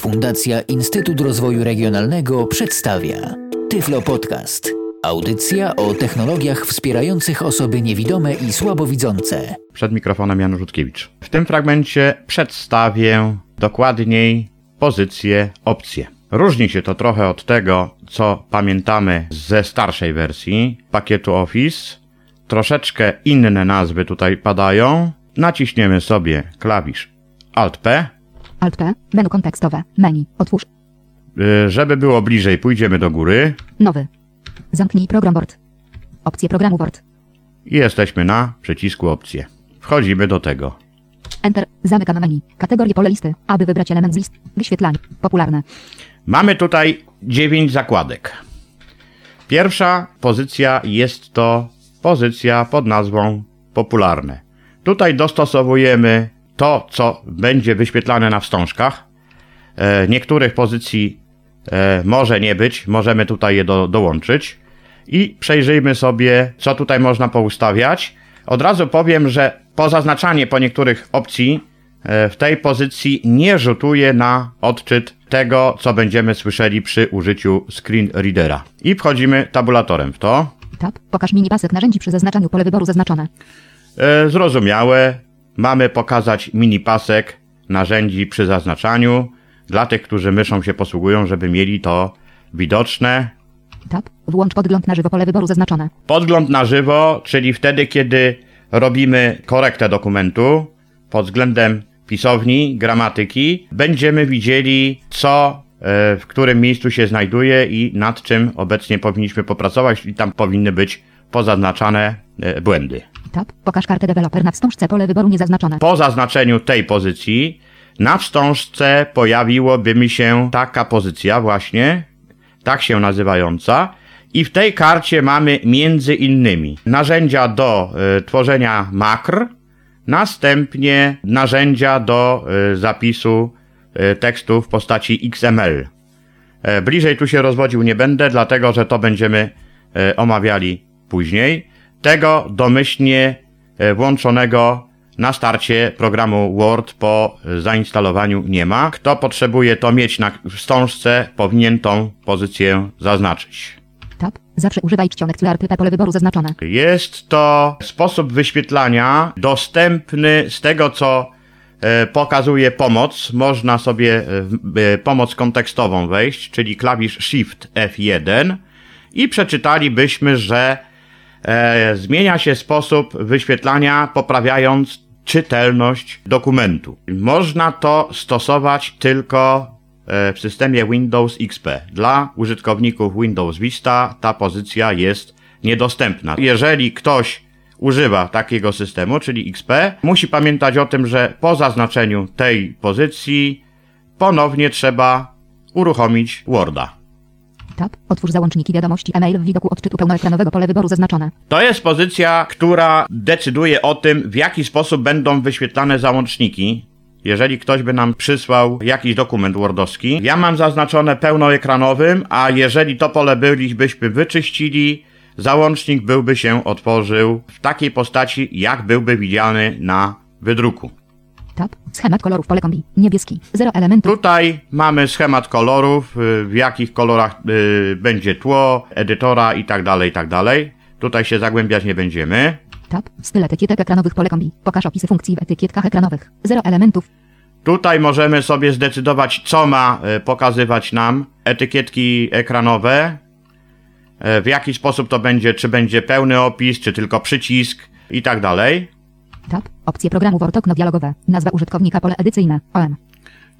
Fundacja Instytut Rozwoju Regionalnego przedstawia Tyflo Podcast. Audycja o technologiach wspierających osoby niewidome i słabowidzące. Przed mikrofonem Jan Rzutkiewicz. W tym fragmencie przedstawię dokładniej pozycję, opcje. Różni się to trochę od tego, co pamiętamy ze starszej wersji pakietu Office. Troszeczkę inne nazwy tutaj padają. Naciśniemy sobie klawisz Alt P. Alt P, menu kontekstowe, menu, otwórz, Y, Żeby było bliżej, pójdziemy do góry nowy. Zamknij program Word. Opcje programu Word. i jesteśmy na przycisku opcje. Wchodzimy do tego. Enter, zamykam menu. Kategorie pole listy, aby wybrać element z list. Wyświetlanie, popularne. Mamy tutaj 9 zakładek. Pierwsza pozycja jest to pozycja pod nazwą popularne. Tutaj dostosowujemy to, co będzie wyświetlane na wstążkach. E, niektórych pozycji e, może nie być, możemy tutaj je do, dołączyć. I przejrzyjmy sobie, co tutaj można poustawiać. Od razu powiem, że pozaznaczanie po niektórych opcji e, w tej pozycji nie rzutuje na odczyt tego, co będziemy słyszeli przy użyciu screen readera. I wchodzimy tabulatorem w to. Tab, pokaż mini pasek narzędzi przy zaznaczaniu pole wyboru zaznaczone. Zrozumiałe. Mamy pokazać mini pasek narzędzi przy zaznaczaniu dla tych, którzy myszą się posługują, żeby mieli to widoczne. Tab, włącz podgląd na żywo pole wyboru zaznaczone. Podgląd na żywo, czyli wtedy, kiedy robimy korektę dokumentu pod względem pisowni, gramatyki, będziemy widzieli, co e, w którym miejscu się znajduje i nad czym obecnie powinniśmy popracować, i tam powinny być pozaznaczane e, błędy. Tab, pokaż kartę deweloper na wstążce pole wyboru niezaznaczone. Po zaznaczeniu tej pozycji na wstążce pojawiłoby mi się taka pozycja właśnie, tak się nazywająca. I w tej karcie mamy między innymi narzędzia do y, tworzenia makr, następnie narzędzia do y, zapisu y, tekstu w postaci XML. Bliżej tu się rozwodził nie będę, dlatego że to będziemy omawiali później. Tego domyślnie e, włączonego na starcie programu Word po zainstalowaniu nie ma. Kto potrzebuje to mieć na wstążce, powinien tą pozycję zaznaczyć. Tab, zawsze używaj czcionek CRTP pole wyboru zaznaczone. Jest to sposób wyświetlania dostępny z tego, co e, pokazuje pomoc. Można sobie e, w pomoc kontekstową wejść, czyli klawisz Shift F1 i przeczytalibyśmy, że e, zmienia się sposób wyświetlania, poprawiając czytelność dokumentu. Można to stosować tylko e, w systemie Windows XP. Dla użytkowników Windows Vista ta pozycja jest niedostępna. Jeżeli ktoś używa takiego systemu, czyli XP, musi pamiętać o tym, że po zaznaczeniu tej pozycji ponownie trzeba uruchomić Worda. Tab, otwórz załączniki wiadomości e-mail w widoku odczytu pełnoekranowego pole wyboru zaznaczone. To jest pozycja, która decyduje o tym, w jaki sposób będą wyświetlane załączniki. Jeżeli ktoś by nam przysłał jakiś dokument Wordowski, ja mam zaznaczone pełnoekranowym, a jeżeli to pole bylibyśmy wyczyścili, załącznik byłby się otworzył w takiej postaci, jak byłby widziany na wydruku. Tab, schemat kolorów pole kombi, niebieski, zero elementów. Tutaj mamy schemat kolorów, y, w jakich kolorach y, będzie tło, edytora i tak dalej, i tak dalej. Tutaj się zagłębiać nie będziemy. Tab, styl etykietek ekranowych pole kombi. Pokaż opisy funkcji w etykietkach ekranowych. Zero elementów. Tutaj możemy sobie zdecydować, co ma e, pokazywać nam etykietki ekranowe, w jaki sposób to będzie, czy będzie pełny opis, czy tylko przycisk i tak dalej. Tab, opcje programu Word okno dialogowe. Nazwa użytkownika pole edycyjne. OM.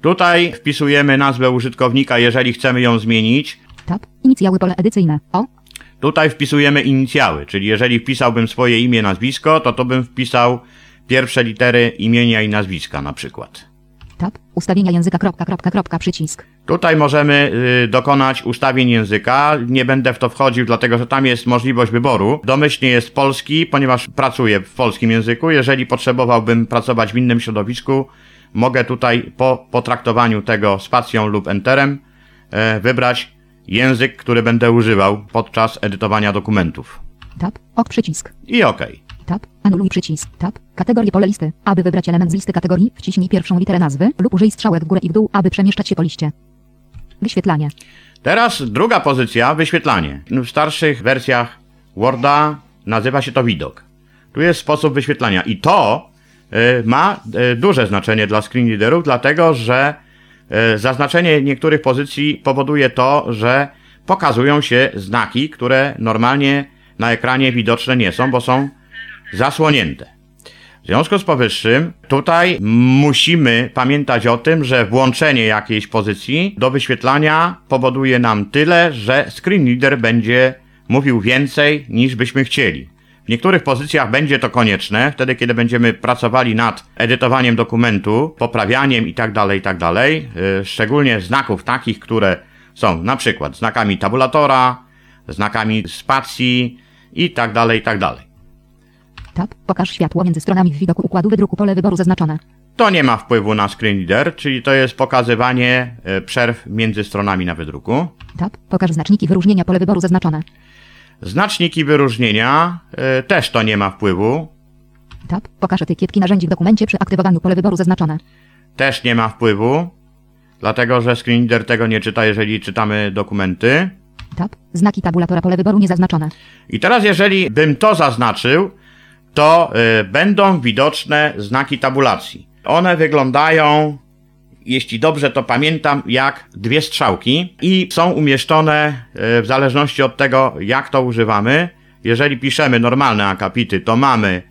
Tutaj wpisujemy nazwę użytkownika, jeżeli chcemy ją zmienić. Tab, inicjały pole edycyjne. O. Tutaj wpisujemy inicjały, czyli jeżeli wpisałbym swoje imię, nazwisko, to to bym wpisał pierwsze litery imienia i nazwiska na przykład. Tab, ustawienia języka kropka, kropka, kropka, przycisk. Tutaj możemy y, dokonać ustawień języka. Nie będę w to wchodził, dlatego że tam jest możliwość wyboru. Domyślnie jest polski, ponieważ pracuję w polskim języku. Jeżeli potrzebowałbym pracować w innym środowisku, mogę tutaj po potraktowaniu tego spacją lub enterem e, wybrać język, który będę używał podczas edytowania dokumentów. Tab, ok, przycisk. I OK. Tab. Anuluj przycisk. Tab. Kategorie pole listy. Aby wybrać element z listy kategorii, wciśnij pierwszą literę nazwy lub użyj strzałek w górę i w dół, aby przemieszczać się po liście. Wyświetlanie. Teraz druga pozycja, wyświetlanie. W starszych wersjach Worda nazywa się to widok. Tu jest sposób wyświetlania i to y, ma y, duże znaczenie dla screenreaderów, dlatego że y, zaznaczenie niektórych pozycji powoduje to, że pokazują się znaki, które normalnie na ekranie widoczne nie są, bo są zasłonięte. W związku z powyższym, tutaj musimy pamiętać o tym, że włączenie jakiejś pozycji do wyświetlania powoduje nam tyle, że screenreader będzie mówił więcej niż byśmy chcieli. W niektórych pozycjach będzie to konieczne, wtedy kiedy będziemy pracowali nad edytowaniem dokumentu, poprawianiem itd., itd., yy, szczególnie znaków takich, które są na przykład znakami tabulatora, znakami spacji itd., itd. Tab. Pokaż światło między stronami w widoku układu wydruku pole wyboru zaznaczone. To nie ma wpływu na screenreader, czyli to jest pokazywanie e, przerw między stronami na wydruku. Tab. Pokaż znaczniki wyróżnienia pole wyboru zaznaczone. Znaczniki wyróżnienia e, też to nie ma wpływu, Tab. Pokaż etykietki narzędzi w dokumencie przy aktywowaniu pole wyboru zaznaczone. też nie ma wpływu, dlatego że screenreader tego nie czyta, jeżeli czytamy dokumenty. Tab. Znaki tabulatora pole wyboru niezaznaczone. I teraz, jeżeli bym to zaznaczył, to y, będą widoczne znaki tabulacji. One wyglądają, jeśli dobrze to pamiętam, jak dwie strzałki i są umieszczone y, w zależności od tego, jak to używamy. Jeżeli piszemy normalne akapity, to mamy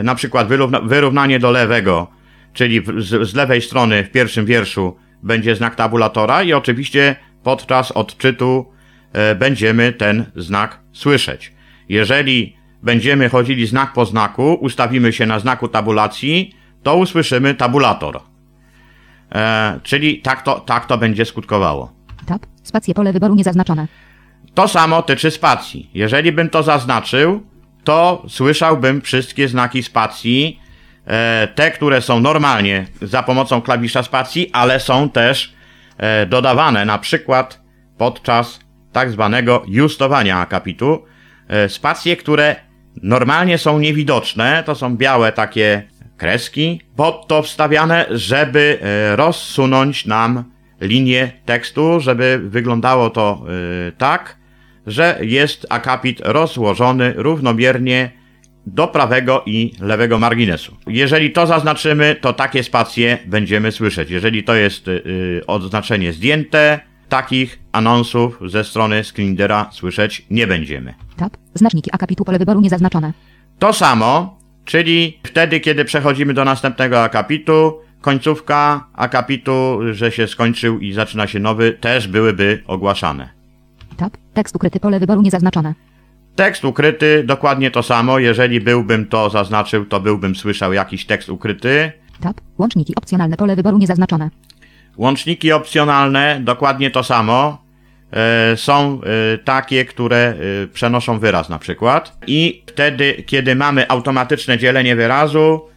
y, na przykład wyrówna- wyrównanie do lewego, czyli z, lewej strony w pierwszym wierszu będzie znak tabulatora i oczywiście podczas odczytu będziemy ten znak słyszeć. Jeżeli będziemy chodzili znak po znaku, ustawimy się na znaku tabulacji, to usłyszymy tabulator. E, czyli tak to, tak to będzie skutkowało. Tab. Spacje pole wyboru niezaznaczone. To samo tyczy spacji. Jeżeli bym to zaznaczył, to słyszałbym wszystkie znaki spacji, e, te, które są normalnie za pomocą klawisza spacji, ale są też e, dodawane na przykład podczas tak zwanego justowania akapitu. E, spacje, które normalnie są niewidoczne, to są białe takie kreski, pod to wstawiane, żeby e, rozsunąć nam linię tekstu, żeby wyglądało to e, tak, że jest akapit rozłożony równomiernie do prawego i lewego marginesu. Jeżeli to zaznaczymy, to takie spacje będziemy słyszeć. Jeżeli to jest y, oznaczenie zdjęte, takich anonsów ze strony screenreadera słyszeć nie będziemy. Tab. Znaczniki akapitu pole wyboru niezaznaczone. To samo, czyli wtedy, kiedy przechodzimy do następnego akapitu, końcówka akapitu, że się skończył i zaczyna się nowy, też byłyby ogłaszane. Tab. Tekst ukryty pole wyboru niezaznaczone. Tekst ukryty, dokładnie to samo. Jeżeli byłbym to zaznaczył, to byłbym słyszał jakiś tekst ukryty. Tab. Łączniki opcjonalne pole wyboru niezaznaczone. Łączniki opcjonalne, dokładnie to samo. E, są e, takie, które e, przenoszą wyraz na przykład. I wtedy, kiedy mamy automatyczne dzielenie wyrazu,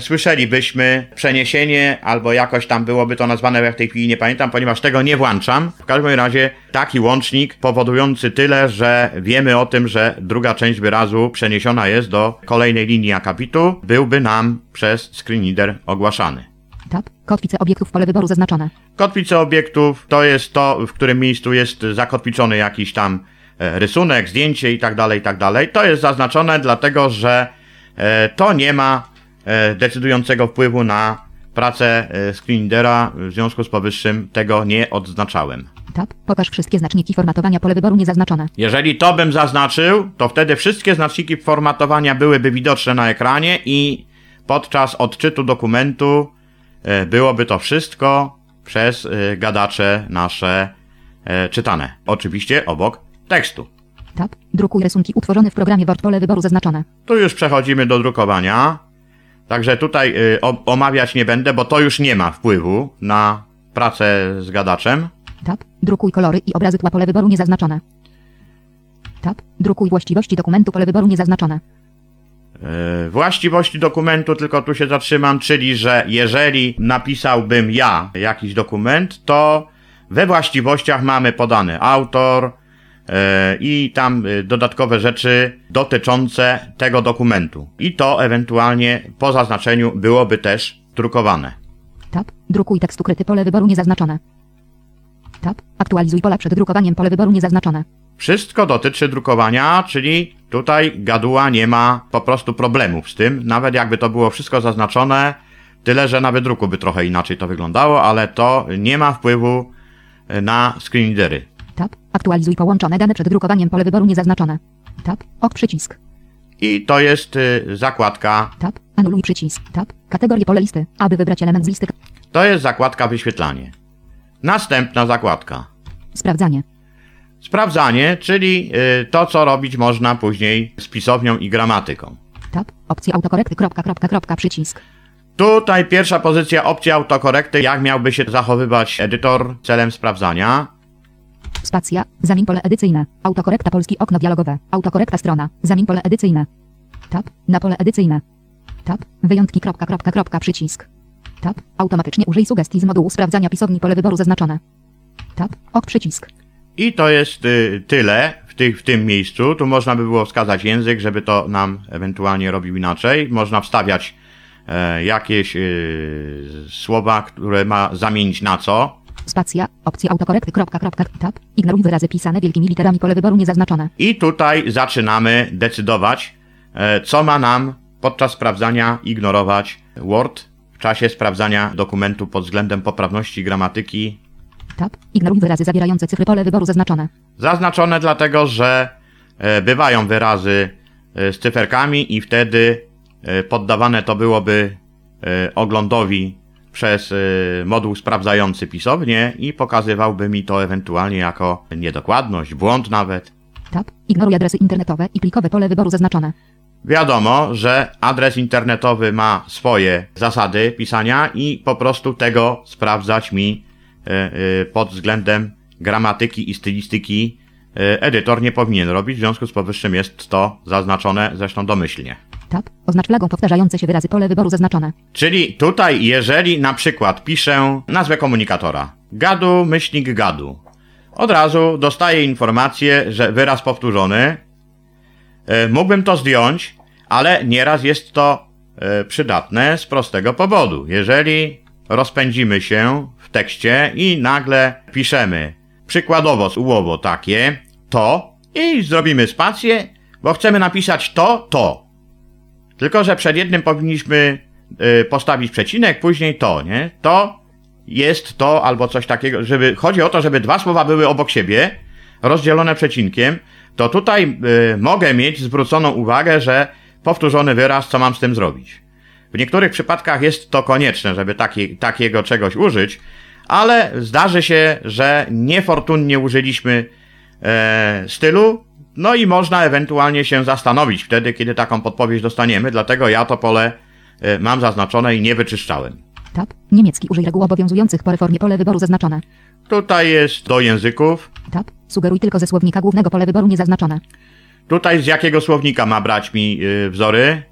słyszelibyśmy przeniesienie, albo jakoś tam byłoby to nazwane, ja w tej chwili nie pamiętam, ponieważ tego nie włączam. W każdym razie taki łącznik powodujący tyle, że wiemy o tym, że druga część wyrazu przeniesiona jest do kolejnej linii akapitu, byłby nam przez screenreader ogłaszany. Tab. Kotwice obiektów pole wyboru zaznaczone. Kotwice obiektów to jest to, w którym miejscu jest zakotwiczony jakiś tam e, rysunek, zdjęcie i tak dalej, i tak dalej. To jest zaznaczone dlatego, że e, to nie ma e, decydującego wpływu na pracę screenreadera, w związku z powyższym tego nie odznaczałem. Tab. Pokaż wszystkie znaczniki formatowania pole wyboru niezaznaczone. Jeżeli to bym zaznaczył, to wtedy wszystkie znaczniki formatowania byłyby widoczne na ekranie i podczas odczytu dokumentu byłoby to wszystko przez e, gadacze nasze e, czytane. Oczywiście obok tekstu. Tab. Drukuj rysunki utworzone w programie Word pole wyboru zaznaczone. Tu już przechodzimy do drukowania. Także tutaj omawiać nie będę, bo to już nie ma wpływu na pracę z gadaczem. Tab. Drukuj kolory i obrazy tła pole wyboru niezaznaczone. Tab. Drukuj właściwości dokumentu pole wyboru niezaznaczone. E, właściwości dokumentu, tylko tu się zatrzymam, czyli że jeżeli napisałbym ja jakiś dokument, to we właściwościach mamy podany autor, e, i tam e, dodatkowe rzeczy dotyczące tego dokumentu. I to ewentualnie po zaznaczeniu byłoby też drukowane. Tab. Drukuj tekst ukryty pole wyboru niezaznaczone. Tab. Aktualizuj pola przed drukowaniem pole wyboru niezaznaczone. Wszystko dotyczy drukowania, czyli tutaj gaduła nie ma po prostu problemów z tym, nawet jakby to było wszystko zaznaczone, tyle że na wydruku by trochę inaczej to wyglądało, ale to nie ma wpływu e, na screen readery. Tab. Aktualizuj połączone dane przed drukowaniem pole wyboru niezaznaczone. Tab. Ok przycisk. I to jest y, zakładka, Tab. Anuluj przycisk. Tab. Kategorie pole listy. Aby wybrać element z listy. to jest zakładka wyświetlanie. Następna zakładka. Sprawdzanie. Sprawdzanie, czyli y, to, co robić można później z pisownią i gramatyką. Tab. Opcja autokorekty. Kropka, kropka, kropka, przycisk. Tutaj pierwsza pozycja opcja autokorekty, jak miałby się zachowywać edytor celem sprawdzania. Spacja. Zamień pole edycyjne. Autokorekta polski okno dialogowe. Autokorekta strona. Zamień pole edycyjne. Tab. Na pole edycyjne. Tab. Wyjątki. Kropka, kropka, kropka, przycisk. Tab. Automatycznie użyj sugestii z modułu sprawdzania pisowni pole wyboru zaznaczone. Tab. Ok przycisk. I to jest y, tyle w, tych, w tym miejscu. Tu można by było wskazać język, żeby to nam ewentualnie robił inaczej. Można wstawiać e, jakieś y, słowa, które ma zamienić na co. Spacja. Opcja autokorekty. Kropka, kropka, tab. Ignoruj wyrazy pisane wielkimi literami pole wyboru niezaznaczone. I tutaj zaczynamy decydować, e, co ma nam podczas sprawdzania ignorować Word w czasie sprawdzania dokumentu pod względem poprawności gramatyki. Tab. Ignoruj wyrazy zawierające cyfry pole wyboru zaznaczone. Zaznaczone dlatego, że e, bywają wyrazy e, z cyferkami i wtedy e, poddawane to byłoby oglądowi przez moduł sprawdzający pisownię i pokazywałby mi to ewentualnie jako niedokładność, błąd nawet. Tab. Ignoruj adresy internetowe i plikowe pole wyboru zaznaczone. Wiadomo, że adres internetowy ma swoje zasady pisania i po prostu tego sprawdzać mi pod względem gramatyki i stylistyki e, edytor nie powinien robić, w związku z powyższym jest to zaznaczone zresztą domyślnie. Tab. Oznacz flagą powtarzające się wyrazy pole wyboru zaznaczone. Czyli tutaj, jeżeli na przykład piszę nazwę komunikatora, gadu myślnik gadu, od razu dostaję informację, że wyraz powtórzony. E, Mógłbym to zdjąć, ale nieraz jest to e, przydatne z prostego powodu. Jeżeli rozpędzimy się tekście i nagle piszemy przykładowo słowo takie, to i zrobimy spację, bo chcemy napisać to, to. Tylko, że przed jednym powinniśmy y, postawić przecinek, później to, nie? To jest to albo coś takiego, żeby chodzi o to, żeby dwa słowa były obok siebie, rozdzielone przecinkiem, to tutaj y, mogę mieć zwróconą uwagę, że powtórzony wyraz, co mam z tym zrobić. W niektórych przypadkach jest to konieczne, żeby taki, takiego czegoś użyć, ale zdarzy się, że niefortunnie użyliśmy e, stylu, no i można ewentualnie się zastanowić wtedy, kiedy taką podpowiedź dostaniemy, dlatego ja to pole e, mam zaznaczone i nie wyczyszczałem. Tab. Niemiecki użyj reguł obowiązujących po reformie pole wyboru zaznaczone. Tutaj jest do języków. Tab. Sugeruj tylko ze słownika głównego pole wyboru niezaznaczone. Tutaj z jakiego słownika ma brać mi y, wzory?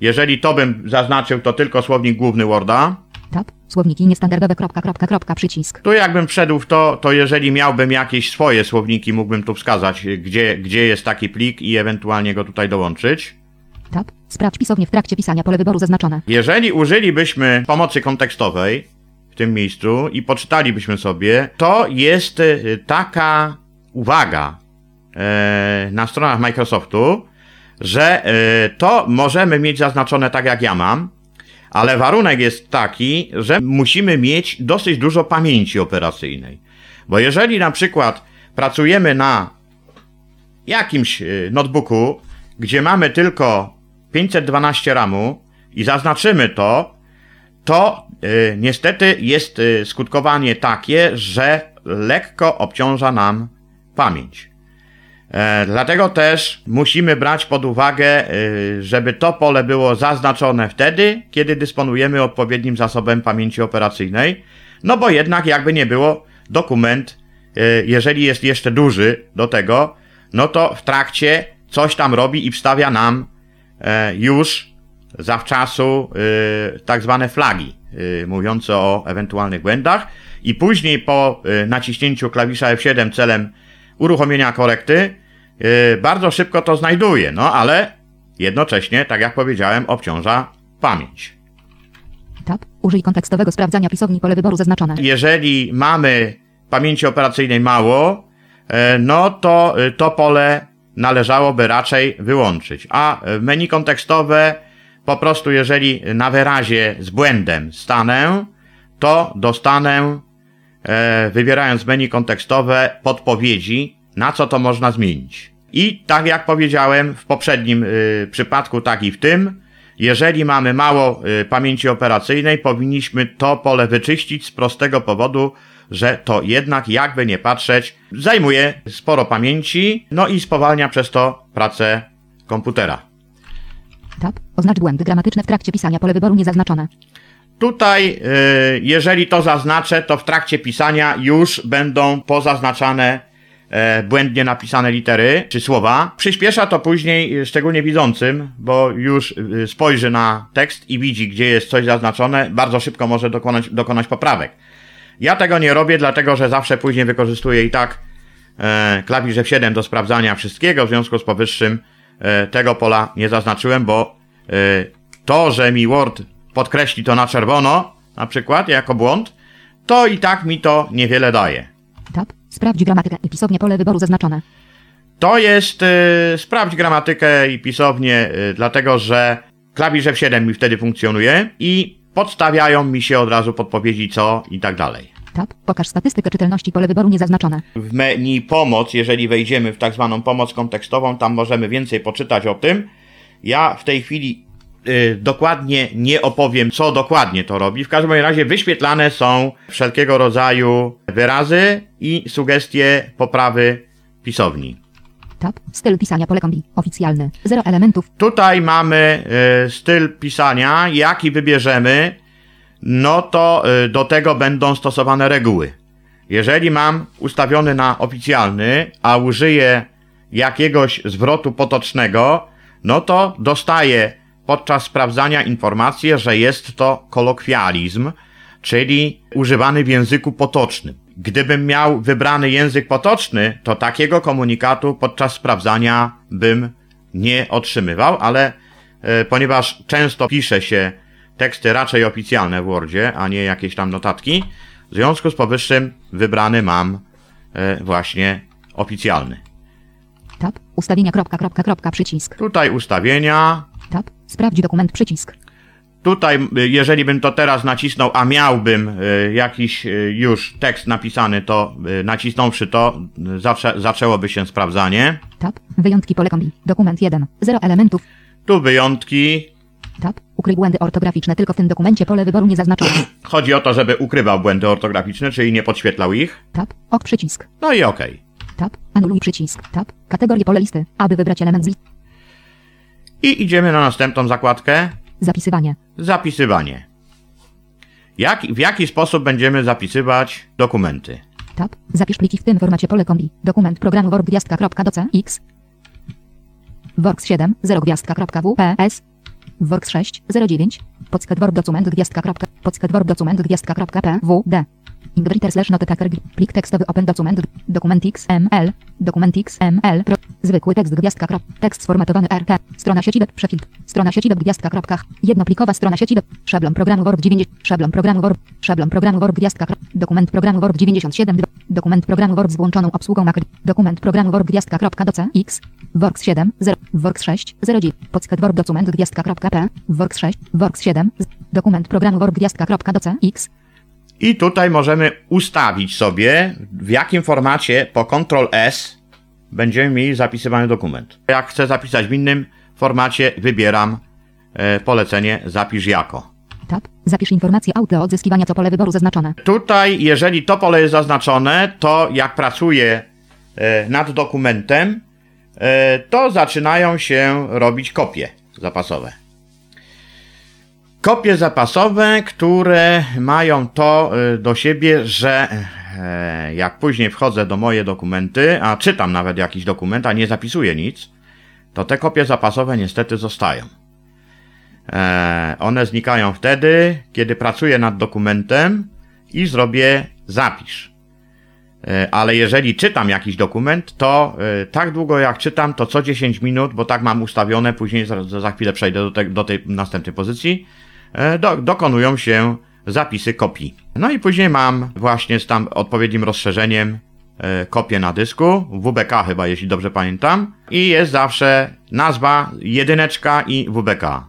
Jeżeli to bym zaznaczył, to tylko słownik główny Worda. Tab. Słowniki niestandardowe. Kropka, kropka, kropka, przycisk. Tu jakbym wszedł w to, to jeżeli miałbym jakieś swoje słowniki, mógłbym tu wskazać, gdzie, gdzie jest taki plik i ewentualnie go tutaj dołączyć. Tab. Sprawdź pisownie w trakcie pisania pole wyboru zaznaczone. Jeżeli użylibyśmy pomocy kontekstowej w tym miejscu i poczytalibyśmy sobie, to jest y, taka uwaga e, na stronach Microsoftu, że e, to możemy mieć zaznaczone tak jak ja mam, ale warunek jest taki, że musimy mieć dosyć dużo pamięci operacyjnej. Bo jeżeli na przykład pracujemy na jakimś y, notebooku, gdzie mamy tylko 512 RAMu i zaznaczymy to, to y, niestety jest y, skutkowanie takie, że lekko obciąża nam pamięć. E, dlatego też musimy brać pod uwagę, y, żeby to pole było zaznaczone wtedy, kiedy dysponujemy odpowiednim zasobem pamięci operacyjnej, no bo jednak jakby nie było, dokument, y, jeżeli jest jeszcze duży do tego, no to w trakcie coś tam robi i wstawia nam e, już zawczasu tak zwane flagi, mówiące o ewentualnych błędach. I później po naciśnięciu klawisza F7 celem uruchomienia korekty bardzo szybko to znajduje, no ale jednocześnie, tak jak powiedziałem, obciąża pamięć. Tab. Użyj kontekstowego sprawdzania pisowni pole wyboru zaznaczone. Jeżeli mamy pamięci operacyjnej mało, e, no to e, to pole należałoby raczej wyłączyć. A menu kontekstowe po prostu jeżeli na wyrazie z błędem stanę, to dostanę wybierając menu kontekstowe podpowiedzi, na co to można zmienić. I tak jak powiedziałem w poprzednim y, przypadku, tak i w tym, jeżeli mamy mało y, pamięci operacyjnej, powinniśmy to pole wyczyścić z prostego powodu, że to jednak, jakby nie patrzeć, zajmuje sporo pamięci, no i spowalnia przez to pracę komputera. Tab. Oznacz błędy gramatyczne w trakcie pisania pole wyboru niezaznaczone. Tutaj, y, jeżeli to zaznaczę, to w trakcie pisania już będą pozaznaczane e, błędnie napisane litery czy słowa. Przyspiesza to później, y, szczególnie widzącym, bo już y, spojrzy na tekst i widzi, gdzie jest coś zaznaczone, bardzo szybko może dokonać, dokonać poprawek. Ja tego nie robię, dlatego że zawsze później wykorzystuję i tak e, klawisz F7 do sprawdzania wszystkiego, w związku z powyższym e, tego pola nie zaznaczyłem, bo e, to, że mi Word podkreśli to na czerwono, na przykład, jako błąd, to i tak mi to niewiele daje. Sprawdź gramatykę i pisownie pole wyboru zaznaczone. To jest, y, sprawdź gramatykę i pisownię, y, dlatego że klawisz F7 mi wtedy funkcjonuje i podstawiają mi się od razu podpowiedzi co i tak dalej. Tab. Pokaż statystykę czytelności pole wyboru niezaznaczone. W menu pomoc, jeżeli wejdziemy w tak zwaną pomoc kontekstową, tam możemy więcej poczytać o tym. Ja w tej chwili y, dokładnie nie opowiem, co dokładnie to robi. W każdym razie wyświetlane są wszelkiego rodzaju wyrazy i sugestie poprawy pisowni. Tab. Styl pisania pole kombi. Oficjalny. Zero elementów. Tutaj mamy y, styl pisania, jaki wybierzemy, no to y, do tego będą stosowane reguły. Jeżeli mam ustawiony na oficjalny, a użyję jakiegoś zwrotu potocznego, no to dostaję podczas sprawdzania informację, że jest to kolokwializm, czyli używany w języku potocznym. Gdybym miał wybrany język potoczny, to takiego komunikatu podczas sprawdzania bym nie otrzymywał, ale e, ponieważ często pisze się teksty raczej oficjalne w Wordzie, a nie jakieś tam notatki, w związku z powyższym wybrany mam e, właśnie oficjalny. Tab. Ustawienia kropka, kropka, kropka, przycisk. Tutaj ustawienia, Tab. Sprawdź dokument, przycisk. Tutaj, y, jeżeli bym to teraz nacisnął, a miałbym y, jakiś y, już tekst napisany, to nacisnąwszy to, zaczę, zaczęłoby się sprawdzanie. Tab. Wyjątki pole kombi. Dokument 1. Zero elementów. Tu wyjątki. Tab. Ukryj błędy ortograficzne tylko w tym dokumencie pole wyboru niezaznaczone. Chodzi o to, żeby ukrywał błędy ortograficzne, czyli nie podświetlał ich. Tab. Ok przycisk. No i okej. Tab. Anuluj przycisk. Tab. Kategorie pole listy. Aby wybrać element z listy. I idziemy na następną zakładkę. Zapisywanie. Zapisywanie. Jak, w jaki sposób będziemy zapisywać dokumenty? Tab. Zapisz pliki w tym formacie pole kombi. Dokument programu word gwiazdka kropka do CX. Works 7 0 gwiazdka kropka WPS. Works 6 09. Podsket word document gwiazdka. Podsket word document gwiazdka Ingbriter slash notetakar plik tekstowy open document dokument XML dokument XML zwykły tekst gwiazdka krop, tekst sformatowany RT strona sieci web przefiltr strona sieci web gwiazdka kropka jednoplikowa strona sieci web szablon programu Word 90 szablon programu Word szablon programu Word gwiazdka krop, dokument programu Word 97 2, dokument programu Word z włączoną obsługą Mac dokument programu Word gwiazdka kropka do CX Works 7 0 Works 6 09 podsket Word document gwiazdka kropka P Works 6 Works 7 z- dokument programu Word gwiazdka kropka do CX I tutaj możemy ustawić sobie, w jakim formacie po Ctrl S będziemy mieli zapisywany dokument. Jak chcę zapisać w innym formacie, wybieram e, polecenie zapisz jako. Tab. Zapisz informację auto odzyskiwania to pole wyboru zaznaczone. Tutaj, jeżeli to pole jest zaznaczone, to jak pracuję e, nad dokumentem, e, to zaczynają się robić kopie zapasowe. Kopie zapasowe, które mają to e, do siebie, że e, jak później wchodzę do moje dokumenty, a czytam nawet jakiś dokument, a nie zapisuję nic, to te kopie zapasowe niestety zostają. E, one znikają wtedy, kiedy pracuję nad dokumentem i zrobię zapisz. E, Ale jeżeli czytam jakiś dokument, to tak długo jak czytam, to co 10 minut, bo tak mam ustawione, później za, za chwilę przejdę do, te, do tej następnej pozycji, do, dokonują się zapisy kopii. No i później mam właśnie z tam odpowiednim rozszerzeniem e, kopię na dysku, WBK chyba, jeśli dobrze pamiętam, i jest zawsze nazwa, jedyneczka i WBK.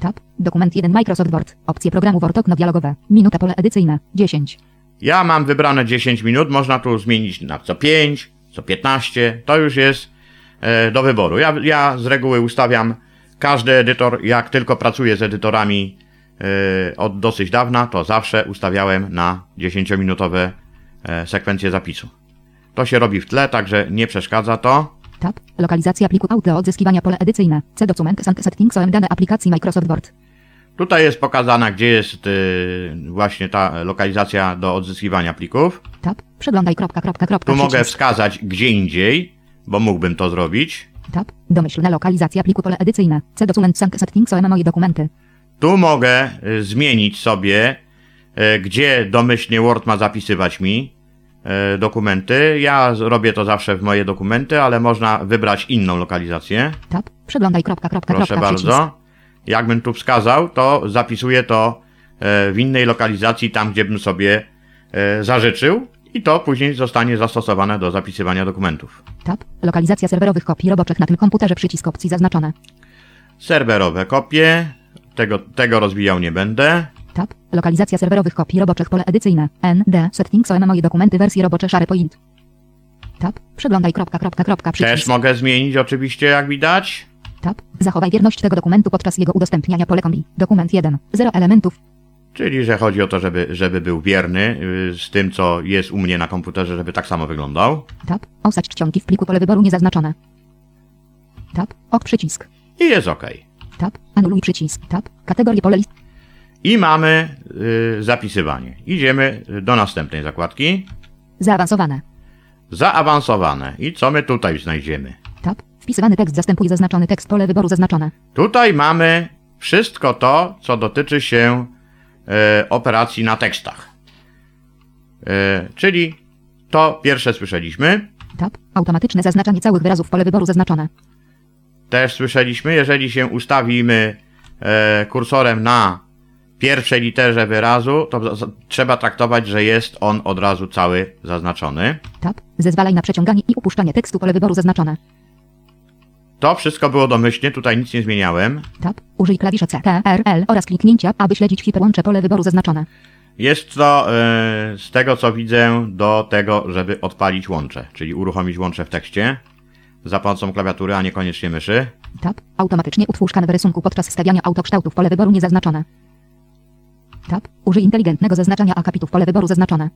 Tab. Dokument 1 Microsoft Word. Opcje programu Word okno dialogowe. Minuta pole edycyjne. 10. Ja mam wybrane 10 minut, można tu zmienić na co 5, co 15, to już jest e, do wyboru. Ja, ja z reguły ustawiam każdy edytor, jak tylko pracuję z edytorami e, od dosyć dawna, to zawsze ustawiałem na 10-minutowe e, sekwencje zapisu. To się robi w tle, także nie przeszkadza to. Tab. Lokalizacja pliku audio odzyskiwania pole edycyjne. C document settings OM dane aplikacji Microsoft Word. Tutaj jest pokazana, gdzie jest y, właśnie ta lokalizacja do odzyskiwania plików. Tab. Przeglądaj kropka, kropka, kropka. Tu mogę wskazać gdzie indziej, bo mógłbym to zrobić. Tab. Domyślna lokalizacja pliku pole edycyjne. C document sync settings OM moje dokumenty. Tu mogę y, zmienić sobie, y, gdzie domyślnie Word ma zapisywać mi y, dokumenty. Ja robię to zawsze w moje dokumenty, ale można wybrać inną lokalizację. Tab. Przeglądaj kropka, kropka, Proszę kropka. Przycisk. bardzo. Jakbym tu wskazał, to zapisuję to w innej lokalizacji, tam gdzie bym sobie zażyczył i to później zostanie zastosowane do zapisywania dokumentów. Tab. Lokalizacja serwerowych kopii roboczych na tym komputerze. Przycisk opcji zaznaczone. Serwerowe kopie, tego, tego rozwijał nie będę. Tab. Lokalizacja serwerowych kopii roboczych pole edycyjne. ND. Settings OM moje dokumenty wersje robocze SharePoint. Tab. Przeglądaj kropka, kropka, kropka. Też Przycisk. mogę zmienić oczywiście, jak widać. Tab. Zachowaj wierność tego dokumentu podczas jego udostępniania pole kombi. Dokument 1. 0 elementów. Czyli, że chodzi o to, żeby, żeby był wierny y, z tym, co jest u mnie na komputerze, żeby tak samo wyglądał. Tab. Osadź czcionki w pliku pole wyboru niezaznaczone. Tab. Ok przycisk. I jest ok. Tab. Anuluj przycisk. Tab. Kategorie pole list. I mamy y, zapisywanie. Idziemy do następnej zakładki. Zaawansowane. Zaawansowane. I co my tutaj znajdziemy? Tab. Wpisywany tekst zastępuje zaznaczony tekst pole wyboru zaznaczone. Tutaj mamy wszystko to, co dotyczy się e, operacji na tekstach. E, czyli to pierwsze słyszeliśmy. Tab. Automatyczne zaznaczanie całych wyrazów pole wyboru zaznaczone. Też słyszeliśmy, jeżeli się ustawimy e, kursorem na pierwszej literze wyrazu, to trzeba traktować, że jest on od razu cały zaznaczony. Tab. Zezwalaj na przeciąganie i upuszczanie tekstu pole wyboru zaznaczone. To wszystko było domyślnie, tutaj nic nie zmieniałem. Tab. Użyj klawisza C, T, R, L oraz kliknięcia, aby śledzić hiperłącze pole wyboru zaznaczone. Jest to e, z tego co widzę do tego, żeby odpalić łącze, czyli uruchomić łącze w tekście za pomocą klawiatury, a niekoniecznie myszy. Tab. Automatycznie utwórz kanwę rysunku podczas stawiania autokształtów pole wyboru niezaznaczone. Tab. Użyj inteligentnego zaznaczania akapitów pole wyboru zaznaczone.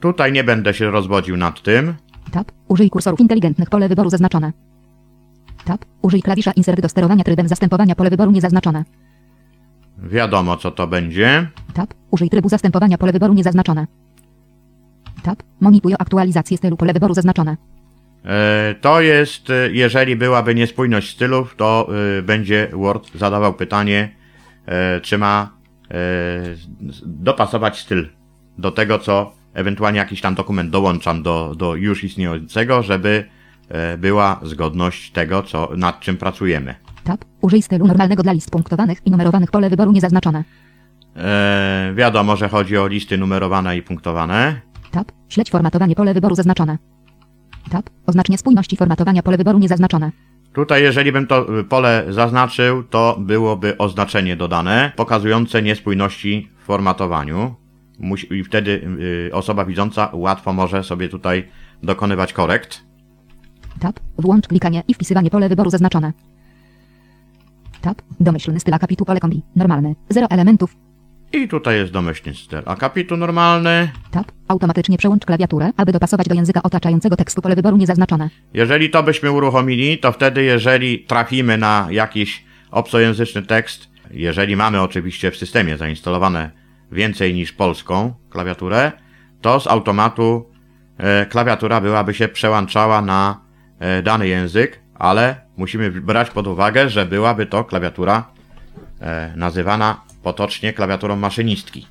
Tutaj nie będę się rozwodził nad tym. Tab. Użyj kursorów inteligentnych pole wyboru zaznaczone. Tab. Użyj klawisza insert do sterowania trybem zastępowania pole wyboru niezaznaczone. Wiadomo co to będzie. Tab. Użyj trybu zastępowania pole wyboru niezaznaczone. Tab. Monituj aktualizację stylu pole wyboru zaznaczone. E, to jest, e, jeżeli byłaby niespójność stylów, to e, będzie Word zadawał pytanie, czy ma dopasować styl do tego, co ewentualnie jakiś tam dokument dołączam do, do już istniejącego, żeby była zgodność tego, co, nad czym pracujemy. Tab. Użyj stylu normalnego dla list punktowanych i numerowanych pole wyboru niezaznaczone. E, wiadomo, że chodzi o listy numerowane i punktowane. Tab. Śledź formatowanie pole wyboru zaznaczone. Tab. Oznacz niespójności formatowania pole wyboru niezaznaczone. Tutaj, jeżeli bym to y, pole zaznaczył, to byłoby oznaczenie dodane, pokazujące niespójności w formatowaniu. I wtedy y, osoba widząca łatwo może sobie tutaj dokonywać korekt. Tab. Włącz klikanie i wpisywanie pole wyboru zaznaczone. Tab. Domyślny styl akapitu pole kombi. Normalny. 0 elementów. I tutaj jest domyślny styl. Akapitu normalny. Tab. Automatycznie przełącz klawiaturę, aby dopasować do języka otaczającego tekstu pole wyboru niezaznaczone. Jeżeli to byśmy uruchomili, to wtedy, jeżeli trafimy na jakiś obcojęzyczny tekst, jeżeli mamy oczywiście w systemie zainstalowane więcej niż polską klawiaturę, to z automatu e, klawiatura byłaby się przełączała na e, dany język, ale musimy brać pod uwagę, że byłaby to klawiatura e, nazywana potocznie klawiaturą maszynistki.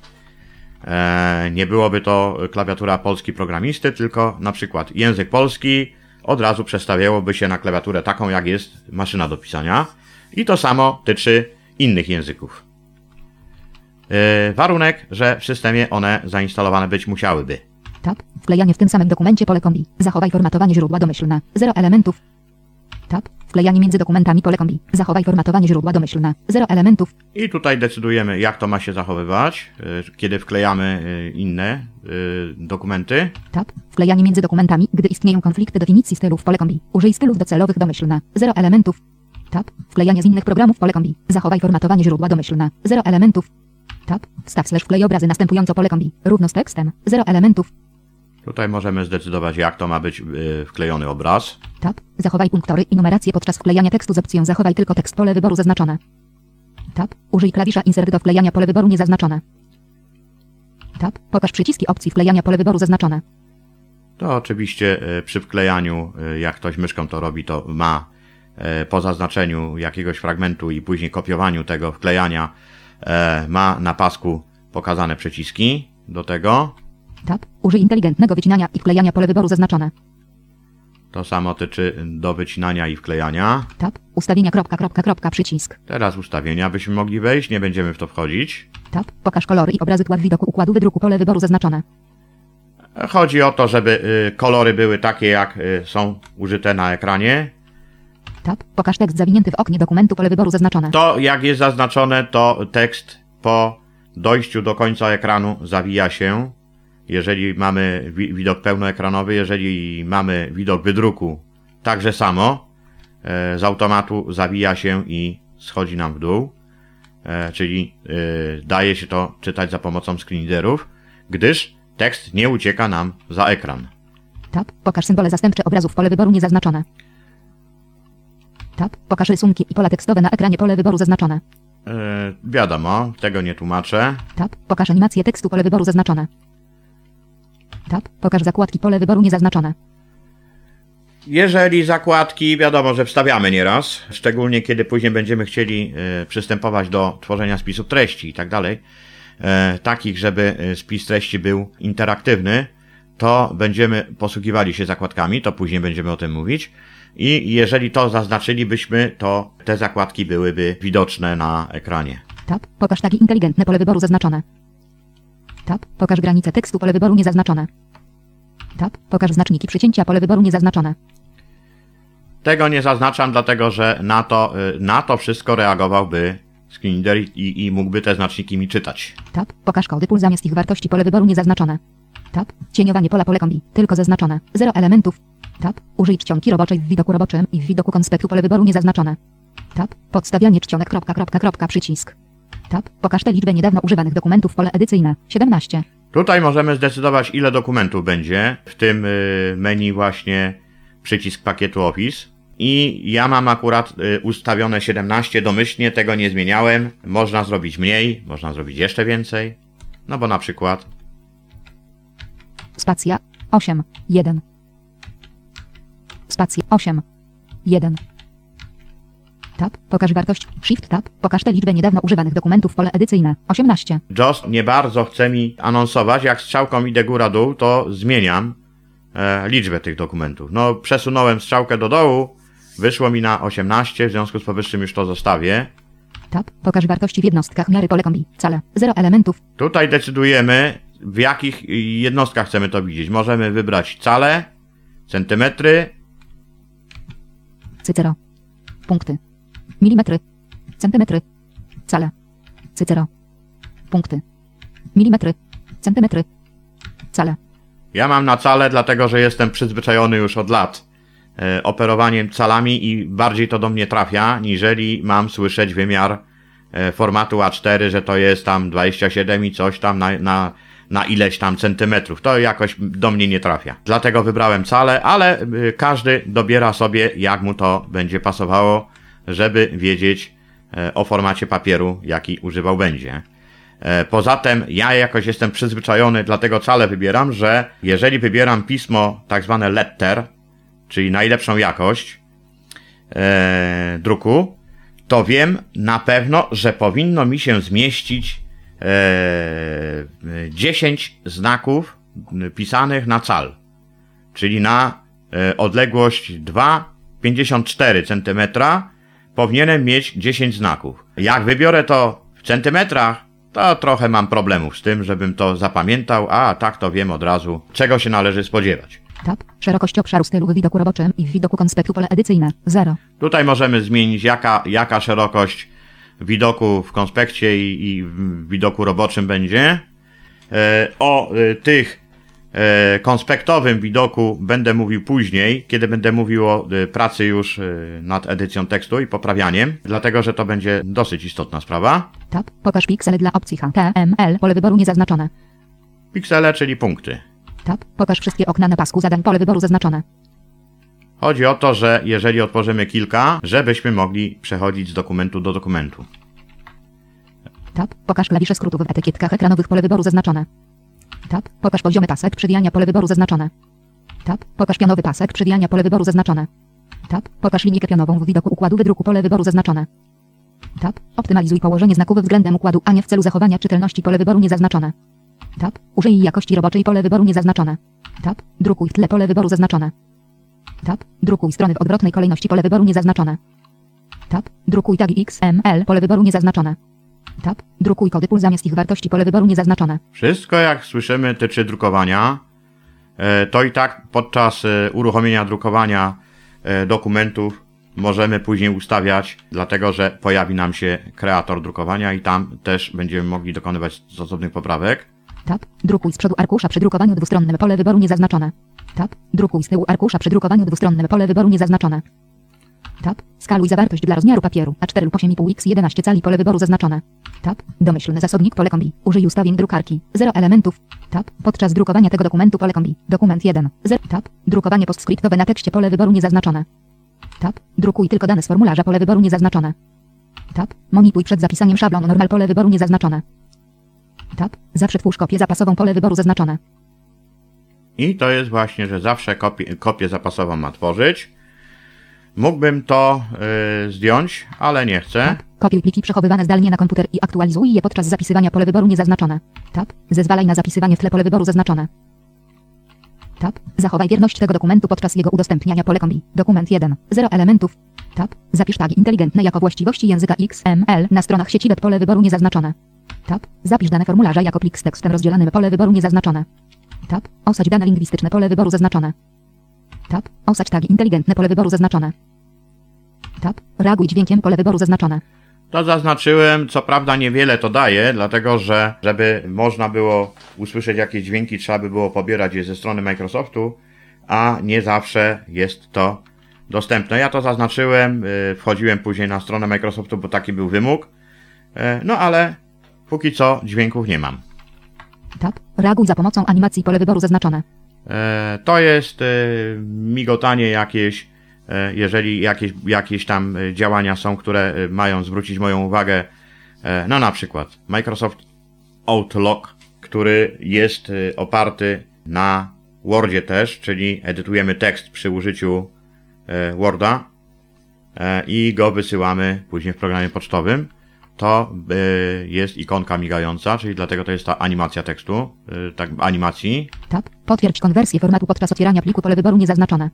e, nie byłoby to klawiatura polski programisty, tylko na przykład język polski od razu przestawiałoby się na klawiaturę taką, jak jest maszyna do pisania. I to samo tyczy innych języków. E, warunek, że w systemie one zainstalowane być musiałyby. Tab. Wklejanie w tym samym dokumencie pole kombi. Zachowaj formatowanie źródła domyślne. 0 elementów. Tab. Wklejanie między dokumentami pole kombi. Zachowaj formatowanie źródła domyślne. 0 elementów. I tutaj decydujemy, jak to ma się zachowywać, e, kiedy wklejamy e, inne e, dokumenty. Tab. Wklejanie między dokumentami, gdy istnieją konflikty definicji stylów pole kombi. Użyj stylów docelowych domyślne. 0 elementów. Tab. Wklejanie z innych programów pole kombi. Zachowaj formatowanie źródła domyślne. 0 elementów. Tab. Wstaw slash wklej obrazy następująco pole kombi. Równo z tekstem. 0 elementów. Tutaj możemy zdecydować, jak to ma być e, wklejony obraz. Tab. Zachowaj punktory i numerację podczas wklejania tekstu z opcją Zachowaj tylko tekst pole wyboru zaznaczone. Tab. Użyj klawisza Insert do wklejania pole wyboru niezaznaczone. Tab. Pokaż przyciski opcji wklejania pole wyboru zaznaczone. To oczywiście e, przy wklejaniu, e, jak ktoś myszką to robi, to ma po zaznaczeniu jakiegoś fragmentu i później kopiowaniu tego wklejania, ma na pasku pokazane przyciski do tego. Tab. Użyj inteligentnego wycinania i wklejania pole wyboru zaznaczone. To samo tyczy do wycinania i wklejania. Tab. Ustawienia kropka, kropka, kropka, przycisk. Teraz ustawienia byśmy mogli wejść, nie będziemy w to wchodzić. Tab. Pokaż kolory i obrazy tła w widoku układu wydruku pole wyboru zaznaczone. Chodzi o to, żeby y, kolory były takie, jak y, są użyte na ekranie. Tab. Pokaż tekst zawinięty w oknie dokumentu pole wyboru zaznaczone. To, jak jest zaznaczone, to tekst po dojściu do końca ekranu zawija się. Jeżeli mamy wi- widok pełnoekranowy, jeżeli mamy widok wydruku, także samo. E, z automatu zawija się i schodzi nam w dół. E, czyli e, daje się to czytać za pomocą screenreaderów, gdyż tekst nie ucieka nam za ekran. Tab. Pokaż symbole zastępcze obrazów pole wyboru niezaznaczone. Tab. Pokaż rysunki i pola tekstowe na ekranie pole wyboru zaznaczone. Wiadomo, tego nie tłumaczę. Tab. Pokaż animację tekstu pole wyboru zaznaczone. Tab. Pokaż zakładki pole wyboru niezaznaczone. Jeżeli zakładki, wiadomo, że wstawiamy nieraz, szczególnie kiedy później będziemy chcieli e, przystępować do tworzenia spisów treści i tak dalej, e, takich, żeby e, spis treści był interaktywny, to będziemy posługiwali się zakładkami, to później będziemy o tym mówić. I jeżeli to zaznaczylibyśmy, to te zakładki byłyby widoczne na ekranie. Tab. Pokaż tagi inteligentne pole wyboru zaznaczone. Tab. Pokaż granice tekstu pole wyboru niezaznaczone. Tab. Pokaż znaczniki przycięcia pole wyboru niezaznaczone. Tego nie zaznaczam, dlatego że na to, y, na to wszystko reagowałby screenreader i, i mógłby te znaczniki mi czytać. Tab. Pokaż kody pól zamiast ich wartości pole wyboru niezaznaczone. Tab. Cieniowanie pola pole kombi. Tylko zaznaczone. 0 elementów. Tab. Użyj czcionki roboczej w widoku roboczym i w widoku konspektu pole wyboru niezaznaczone. Tab. Podstawianie czcionek kropka, kropka, kropka, przycisk. Tab. Pokaż tę liczbę niedawno używanych dokumentów pole edycyjne. 17. Tutaj możemy zdecydować, ile dokumentów będzie, w tym y, menu właśnie przycisk pakietu Office. I ja mam akurat y, ustawione 17 domyślnie, tego nie zmieniałem. Można zrobić mniej, można zrobić jeszcze więcej. No bo na przykład Spacja. 8. 1. Spacja. 8. 1. Tab. Pokaż wartość. Shift Tab. Pokaż tę liczbę niedawno używanych dokumentów pole edycyjne. 18. JOS nie bardzo chce mi anonsować, jak strzałką idę góra-dół, to zmieniam e, liczbę tych dokumentów. No, przesunąłem strzałkę do dołu, wyszło mi na 18, w związku z powyższym już to zostawię. Tab. Pokaż wartości w jednostkach miary pole kombi. Cale. 0 elementów. Tutaj decydujemy, w jakich jednostkach chcemy to widzieć. Możemy wybrać cale, centymetry, Cycero. Punkty. Milimetry. Centymetry. Cale. Cycero. Punkty. Milimetry. Centymetry. Cale. Ja mam na cale, dlatego że jestem przyzwyczajony już od lat e, operowaniem calami i bardziej to do mnie trafia, niżeli mam słyszeć wymiar e, formatu A4, że to jest tam 27 i coś tam na, na, na ileś tam centymetrów. To jakoś do mnie nie trafia. Dlatego wybrałem cale, ale y, każdy dobiera sobie, jak mu to będzie pasowało, żeby wiedzieć e, o formacie papieru, jaki używał będzie. E, Poza tym ja jakoś jestem przyzwyczajony, dlatego cale wybieram, że jeżeli wybieram pismo tak zwane letter, czyli najlepszą jakość e, druku, to wiem na pewno, że powinno mi się zmieścić e, 10 znaków pisanych na cal, czyli na e, odległość 2,54 cm powinienem mieć 10 znaków. Jak wybiorę to w centymetrach, to trochę mam problemów z tym, żebym to zapamiętał, a tak to wiem od razu, czego się należy spodziewać. Tab. Szerokość obszaru stylu w widoku roboczym i w widoku konspektu pole edycyjne. 0. Tutaj możemy zmienić jaka, jaka szerokość widoku w konspekcie i, i w widoku roboczym będzie. E, o e, tych konspektowym widoku będę mówił później, kiedy będę mówił o e, pracy już e, nad edycją tekstu i poprawianiem, dlatego że to będzie dosyć istotna sprawa. Tab. Pokaż piksele dla opcji HTML. Pole wyboru niezaznaczone. Piksele, czyli punkty. Tab. Pokaż wszystkie okna na pasku zadań. Pole wyboru zaznaczone. Chodzi o to, że jeżeli otworzymy kilka, żebyśmy mogli przechodzić z dokumentu do dokumentu. Tab. Pokaż klawisze skrótów w etykietkach ekranowych. Pole wyboru zaznaczone. Tab. Pokaż poziomy pasek przewijania. Pole wyboru zaznaczone. Tab. Pokaż pionowy pasek przewijania. Pole wyboru zaznaczone. Tab. Pokaż linijkę pionową w widoku układu wydruku. Pole wyboru zaznaczone. Tab. Optymalizuj położenie znaków względem układu, a nie w celu zachowania czytelności. Pole wyboru niezaznaczone. Tab. Użyj jakości roboczej. Pole wyboru niezaznaczone. Tab. Drukuj w tle. Pole wyboru zaznaczone. Tab. Drukuj strony w odwrotnej kolejności. Pole wyboru niezaznaczone. Tab. Drukuj tagi XML. Pole wyboru niezaznaczone. Tab. Drukuj kody pól zamiast ich wartości. Pole wyboru niezaznaczone. Wszystko, jak słyszymy, tyczy drukowania. E, To i tak podczas e, uruchomienia drukowania e, dokumentów możemy później ustawiać, dlatego że pojawi nam się kreator drukowania i tam też będziemy mogli dokonywać stosownych poprawek. Tab. Drukuj z przodu arkusza przy drukowaniu dwustronnym. Pole wyboru niezaznaczone. Tab. Drukuj z tyłu arkusza przy drukowaniu dwustronnym. Pole wyboru niezaznaczone. Tab. Skaluj zawartość dla rozmiaru papieru. A4 lub 8,5 x 11 cali. Pole wyboru zaznaczone. Tab. Domyślny zasobnik. Pole kombi. Użyj ustawień drukarki. 0 elementów. Tab. Podczas drukowania tego dokumentu. Pole kombi. Dokument 1. 0. Tab. Drukowanie postscriptowe na tekście. Pole wyboru niezaznaczone. Tab. Drukuj tylko dane z formularza. Pole wyboru niezaznaczone. Tab. Monituj przed zapisaniem szablonu normal. Pole wyboru niezaznaczone. Tab. Zawsze twórz kopię zapasową. Pole wyboru zaznaczone. I to jest właśnie, że zawsze kopię, kopię zapasową ma tworzyć. Mógłbym to y, zdjąć, ale nie chcę. Tab. Kopiuj pliki przechowywane zdalnie na komputer i aktualizuj je podczas zapisywania pole wyboru niezaznaczone. Tab. Zezwalaj na zapisywanie w tle pole wyboru zaznaczone. Tab. Zachowaj wierność tego dokumentu podczas jego udostępniania pole kombi. Dokument 1. 0 elementów. Tab. Zapisz tagi inteligentne jako właściwości języka XML na stronach sieci web pole wyboru niezaznaczone. Tab. Zapisz dane formularza jako plik z tekstem rozdzielanym pole wyboru niezaznaczone. Tab. Osadź dane lingwistyczne pole wyboru zaznaczone. Tab. Osadź tagi inteligentne pole wyboru zaznaczone. Tab. Reaguj dźwiękiem pole wyboru zaznaczone. To zaznaczyłem, co prawda niewiele to daje, dlatego że żeby można było usłyszeć jakieś dźwięki, trzeba by było pobierać je ze strony Microsoftu, a nie zawsze jest to dostępne. Ja to zaznaczyłem, y, wchodziłem później na stronę Microsoftu, bo taki był wymóg, Y, no ale póki co dźwięków nie mam. Tab. Reaguj za pomocą animacji pole wyboru zaznaczone. E, To jest e, migotanie jakieś, e, jeżeli jakieś, jakieś tam działania są, które mają zwrócić moją uwagę. No na przykład Microsoft Outlook, który jest oparty na Wordzie też, czyli edytujemy tekst przy użyciu Worda i go wysyłamy później w programie pocztowym. To e, jest ikonka migająca, czyli dlatego to jest ta animacja tekstu, e, tak animacji. Tab. Potwierdź konwersję formatu podczas otwierania pliku pole wyboru niezaznaczone.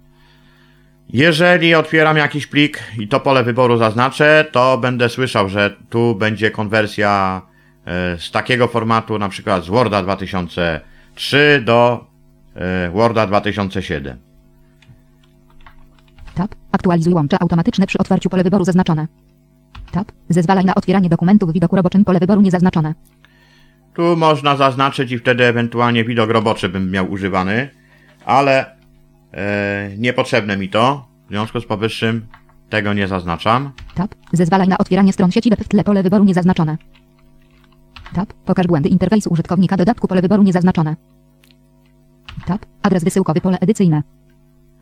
Jeżeli otwieram jakiś plik i to pole wyboru zaznaczę, to będę słyszał, że tu będzie konwersja e, z takiego formatu, na przykład z Worda 2003 do Worda 2007. Tab. Aktualizuj łącze automatyczne przy otwarciu pole wyboru zaznaczone. Tab. Zezwalaj na otwieranie dokumentu w widoku roboczym pole wyboru niezaznaczone. Tu można zaznaczyć i wtedy ewentualnie widok roboczy bym miał używany, ale e, niepotrzebne mi to. W związku z powyższym tego nie zaznaczam. Tab. Zezwalaj na otwieranie stron sieci web w tle pole wyboru niezaznaczone. Tab. Pokaż błędy interfejsu użytkownika dodatku pole wyboru niezaznaczone. Tab. Adres wysyłkowy pole edycyjne.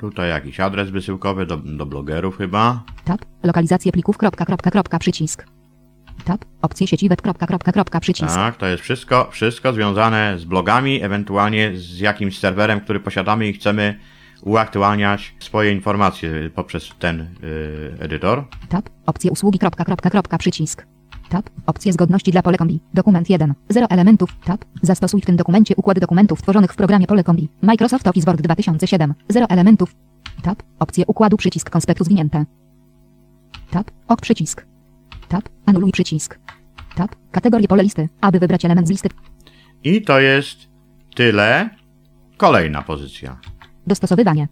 Tutaj jakiś adres wysyłkowy do, do blogerów chyba. Tab. Lokalizację plików kropka, kropka, kropka, przycisk. Tab. Opcje sieci web kropka, kropka, kropka, przycisk. Tak, to jest wszystko, wszystko związane z blogami, ewentualnie z jakimś serwerem, który posiadamy i chcemy uaktualniać swoje informacje poprzez ten y, edytor. Tab. Opcje usługi kropka, kropka, kropka, przycisk. Tab. Opcje zgodności dla pole kombi. Dokument 1. 0 elementów. Tab. Zastosuj w tym dokumencie układ dokumentów tworzonych w programie pole kombi. Microsoft Office Word 2007. 0 elementów. Tab. Opcje układu przycisk konspektu zwinięte. Tab. Ok przycisk. Tab. Anuluj przycisk. Tab. Kategorie pole listy. Aby wybrać element z listy. I to jest tyle. Kolejna pozycja. Dostosowywanie.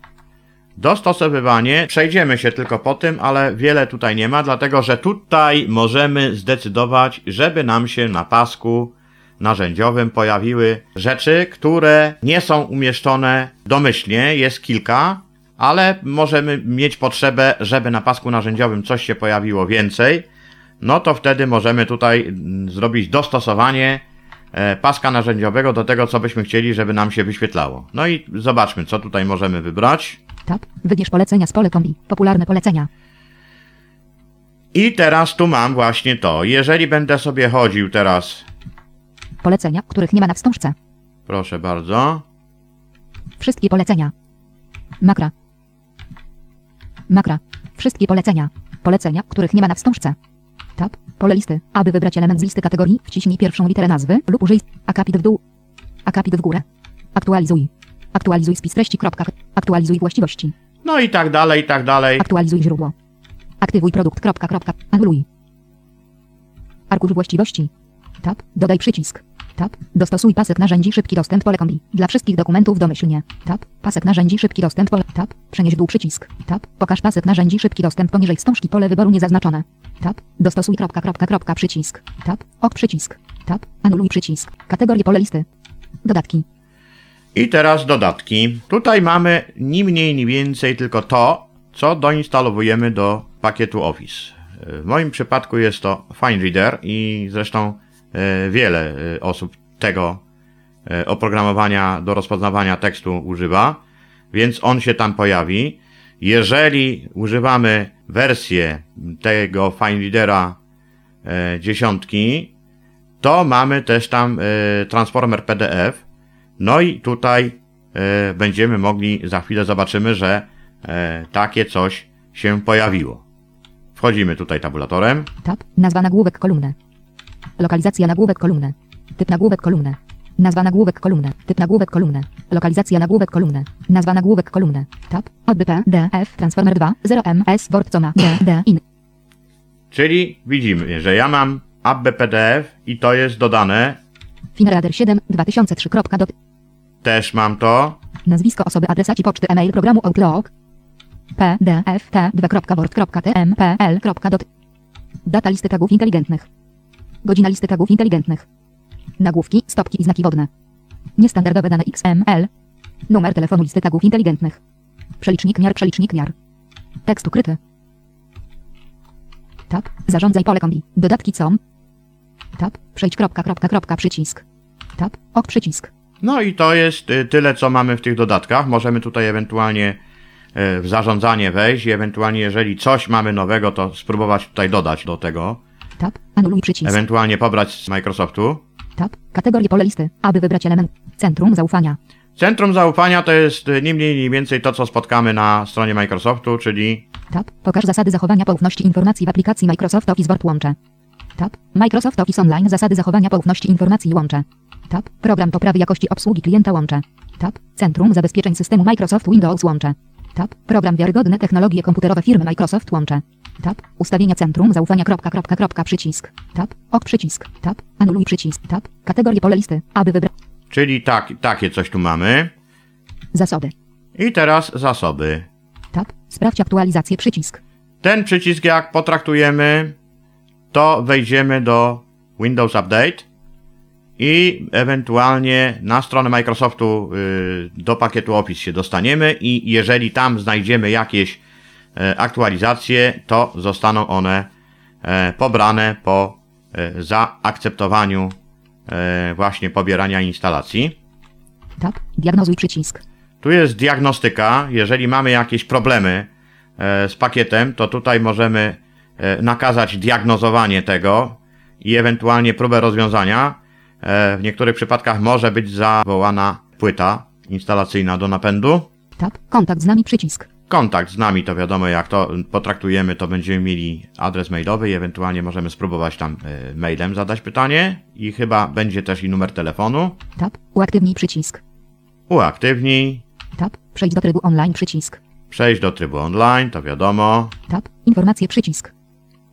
Dostosowywanie, przejdziemy się tylko po tym, ale wiele tutaj nie ma, dlatego że tutaj możemy zdecydować, żeby nam się na pasku narzędziowym pojawiły rzeczy, które nie są umieszczone domyślnie, jest kilka, ale możemy mieć potrzebę, żeby na pasku narzędziowym coś się pojawiło więcej, no to wtedy możemy tutaj mm, zrobić dostosowanie paska narzędziowego do tego, co byśmy chcieli, żeby nam się wyświetlało. No i zobaczmy, co tutaj możemy wybrać. Tab. Wybierz polecenia z pole kombi. Popularne polecenia. I teraz tu mam właśnie to. Jeżeli będę sobie chodził teraz, Polecenia, których nie ma na wstążce. proszę bardzo, Wszystkie polecenia. Makra. Makra. Wszystkie polecenia. Polecenia, których nie ma na wstążce. Tab. Pole listy. Aby wybrać element z listy kategorii, wciśnij pierwszą literę nazwy lub użyj akapit w dół. Akapit w górę. Aktualizuj. Aktualizuj spis treści. Kropka. Aktualizuj właściwości. no i tak dalej, i tak dalej. Aktualizuj źródło. Aktywuj produkt. Kropka, kropka. Anuluj. Arkusz właściwości. Tab. Dodaj przycisk. Tab. Dostosuj pasek narzędzi szybki dostęp pole kombi. Dla wszystkich dokumentów domyślnie. Tab. Pasek narzędzi szybki dostęp pole. Tab. Przenieś dół przycisk. Tab. Pokaż pasek narzędzi szybki dostęp poniżej wstążki pole wyboru niezaznaczone. Tab. Dostosuj kropka, kropka, kropka przycisk. Tab. Ok przycisk. Tab. Anuluj przycisk. Kategorie pole listy. Dodatki. I teraz dodatki. Tutaj mamy ni mniej, ni więcej tylko to, co doinstalowujemy do pakietu Office. W moim przypadku jest to FineReader i zresztą wiele e, osób tego e, oprogramowania do rozpoznawania tekstu używa, więc on się tam pojawi. Jeżeli używamy wersję tego FineReadera e, dziesiątki, to mamy też tam e, transformer PDF. No i tutaj e, będziemy mogli, za chwilę zobaczymy, że e, takie coś się pojawiło. Wchodzimy tutaj tabulatorem. Tab. Nazwa nagłówek kolumny. Lokalizacja nagłówek kolumny. Typ nagłówek kolumny. Nazwa nagłówek kolumny. Typ nagłówek kolumny. Lokalizacja nagłówek kolumny. Nazwa nagłówek kolumny. Tab. ODP. DF. Transformer 2. 0 MS. Word. Coma. D. D. In. Czyli widzimy, że ja mam app PDF i to jest dodane. Finrader 7. 2003. Dot. Też mam to. Nazwisko osoby adresaci poczty e-mail programu Outlook. PDF. T. 2.word.tmpl. Dot. Data listy tagów inteligentnych. Godzina listy tagów inteligentnych. Nagłówki, stopki i znaki wodne. Niestandardowe dane XML. Numer telefonu listy tagów inteligentnych. Przelicznik miar, przelicznik miar. Tekst ukryty. Tab. Zarządzaj pole kombi. Dodatki com. Tab. Przejdź kropka, kropka, kropka, przycisk. Tab. Ok przycisk. No i to jest y, tyle, co mamy w tych dodatkach. Możemy tutaj ewentualnie y, w zarządzanie wejść i ewentualnie, jeżeli coś mamy nowego, to spróbować tutaj dodać do tego. Tab. Anuluj przycisk. Ewentualnie pobrać z Microsoftu. Tab. Kategorie pole listy. Aby wybrać element. Centrum zaufania. Centrum zaufania to jest y, ni mniej, ni więcej to, co spotkamy na stronie Microsoftu, czyli Tab. Pokaż zasady zachowania poufności informacji w aplikacji Microsoft Office Word łącze. Tab. Microsoft Office Online zasady zachowania poufności informacji łącze. Tab. Program poprawy jakości obsługi klienta łącze. Tab. Centrum zabezpieczeń systemu Microsoft Windows łącze. Tab. Program wiarygodne technologie komputerowe firmy Microsoft łącze. Tab. Ustawienia centrum zaufania. Kropka, kropka, kropka, przycisk. Tab. Ok przycisk. Tab. Anuluj przycisk. Tab. Kategorie pole listy. Aby wybrać Czyli tak, takie coś tu mamy. zasoby. I teraz zasoby. Tab. Sprawdź aktualizację przycisk. Ten przycisk jak potraktujemy, to wejdziemy do Windows Update i ewentualnie na stronę Microsoftu y, do pakietu Office się dostaniemy i jeżeli tam znajdziemy jakieś e, aktualizacje, to zostaną one e, pobrane po e, zaakceptowaniu właśnie pobierania instalacji. Tab. Diagnozuj przycisk. Tu jest diagnostyka. Jeżeli mamy jakieś problemy z pakietem, to tutaj możemy nakazać diagnozowanie tego i ewentualnie próbę rozwiązania. W niektórych przypadkach może być zawołana płyta instalacyjna do napędu. Tab. Kontakt z nami przycisk. Kontakt z nami, to wiadomo, jak to potraktujemy, to będziemy mieli adres mailowy i ewentualnie możemy spróbować tam e, mailem zadać pytanie i chyba będzie też i numer telefonu. Tab. Uaktywnij przycisk. Uaktywnij, Tab. Przejdź do trybu online przycisk. przejść do trybu online, to wiadomo. Tab. Informacje przycisk.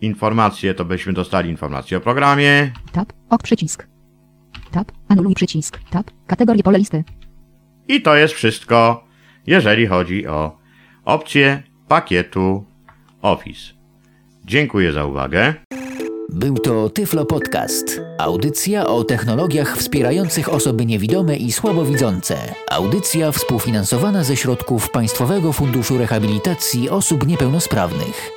Informacje, to byśmy dostali informacje o programie. Tab. Ok przycisk. Tab. Anuluj przycisk. Tab. Kategorie pole listy. I to jest wszystko, jeżeli chodzi o opcje pakietu Office. Dziękuję za uwagę. Był to Tyflo Podcast. Audycja o technologiach wspierających osoby niewidome i słabowidzące. Audycja współfinansowana ze środków Państwowego Funduszu Rehabilitacji Osób Niepełnosprawnych.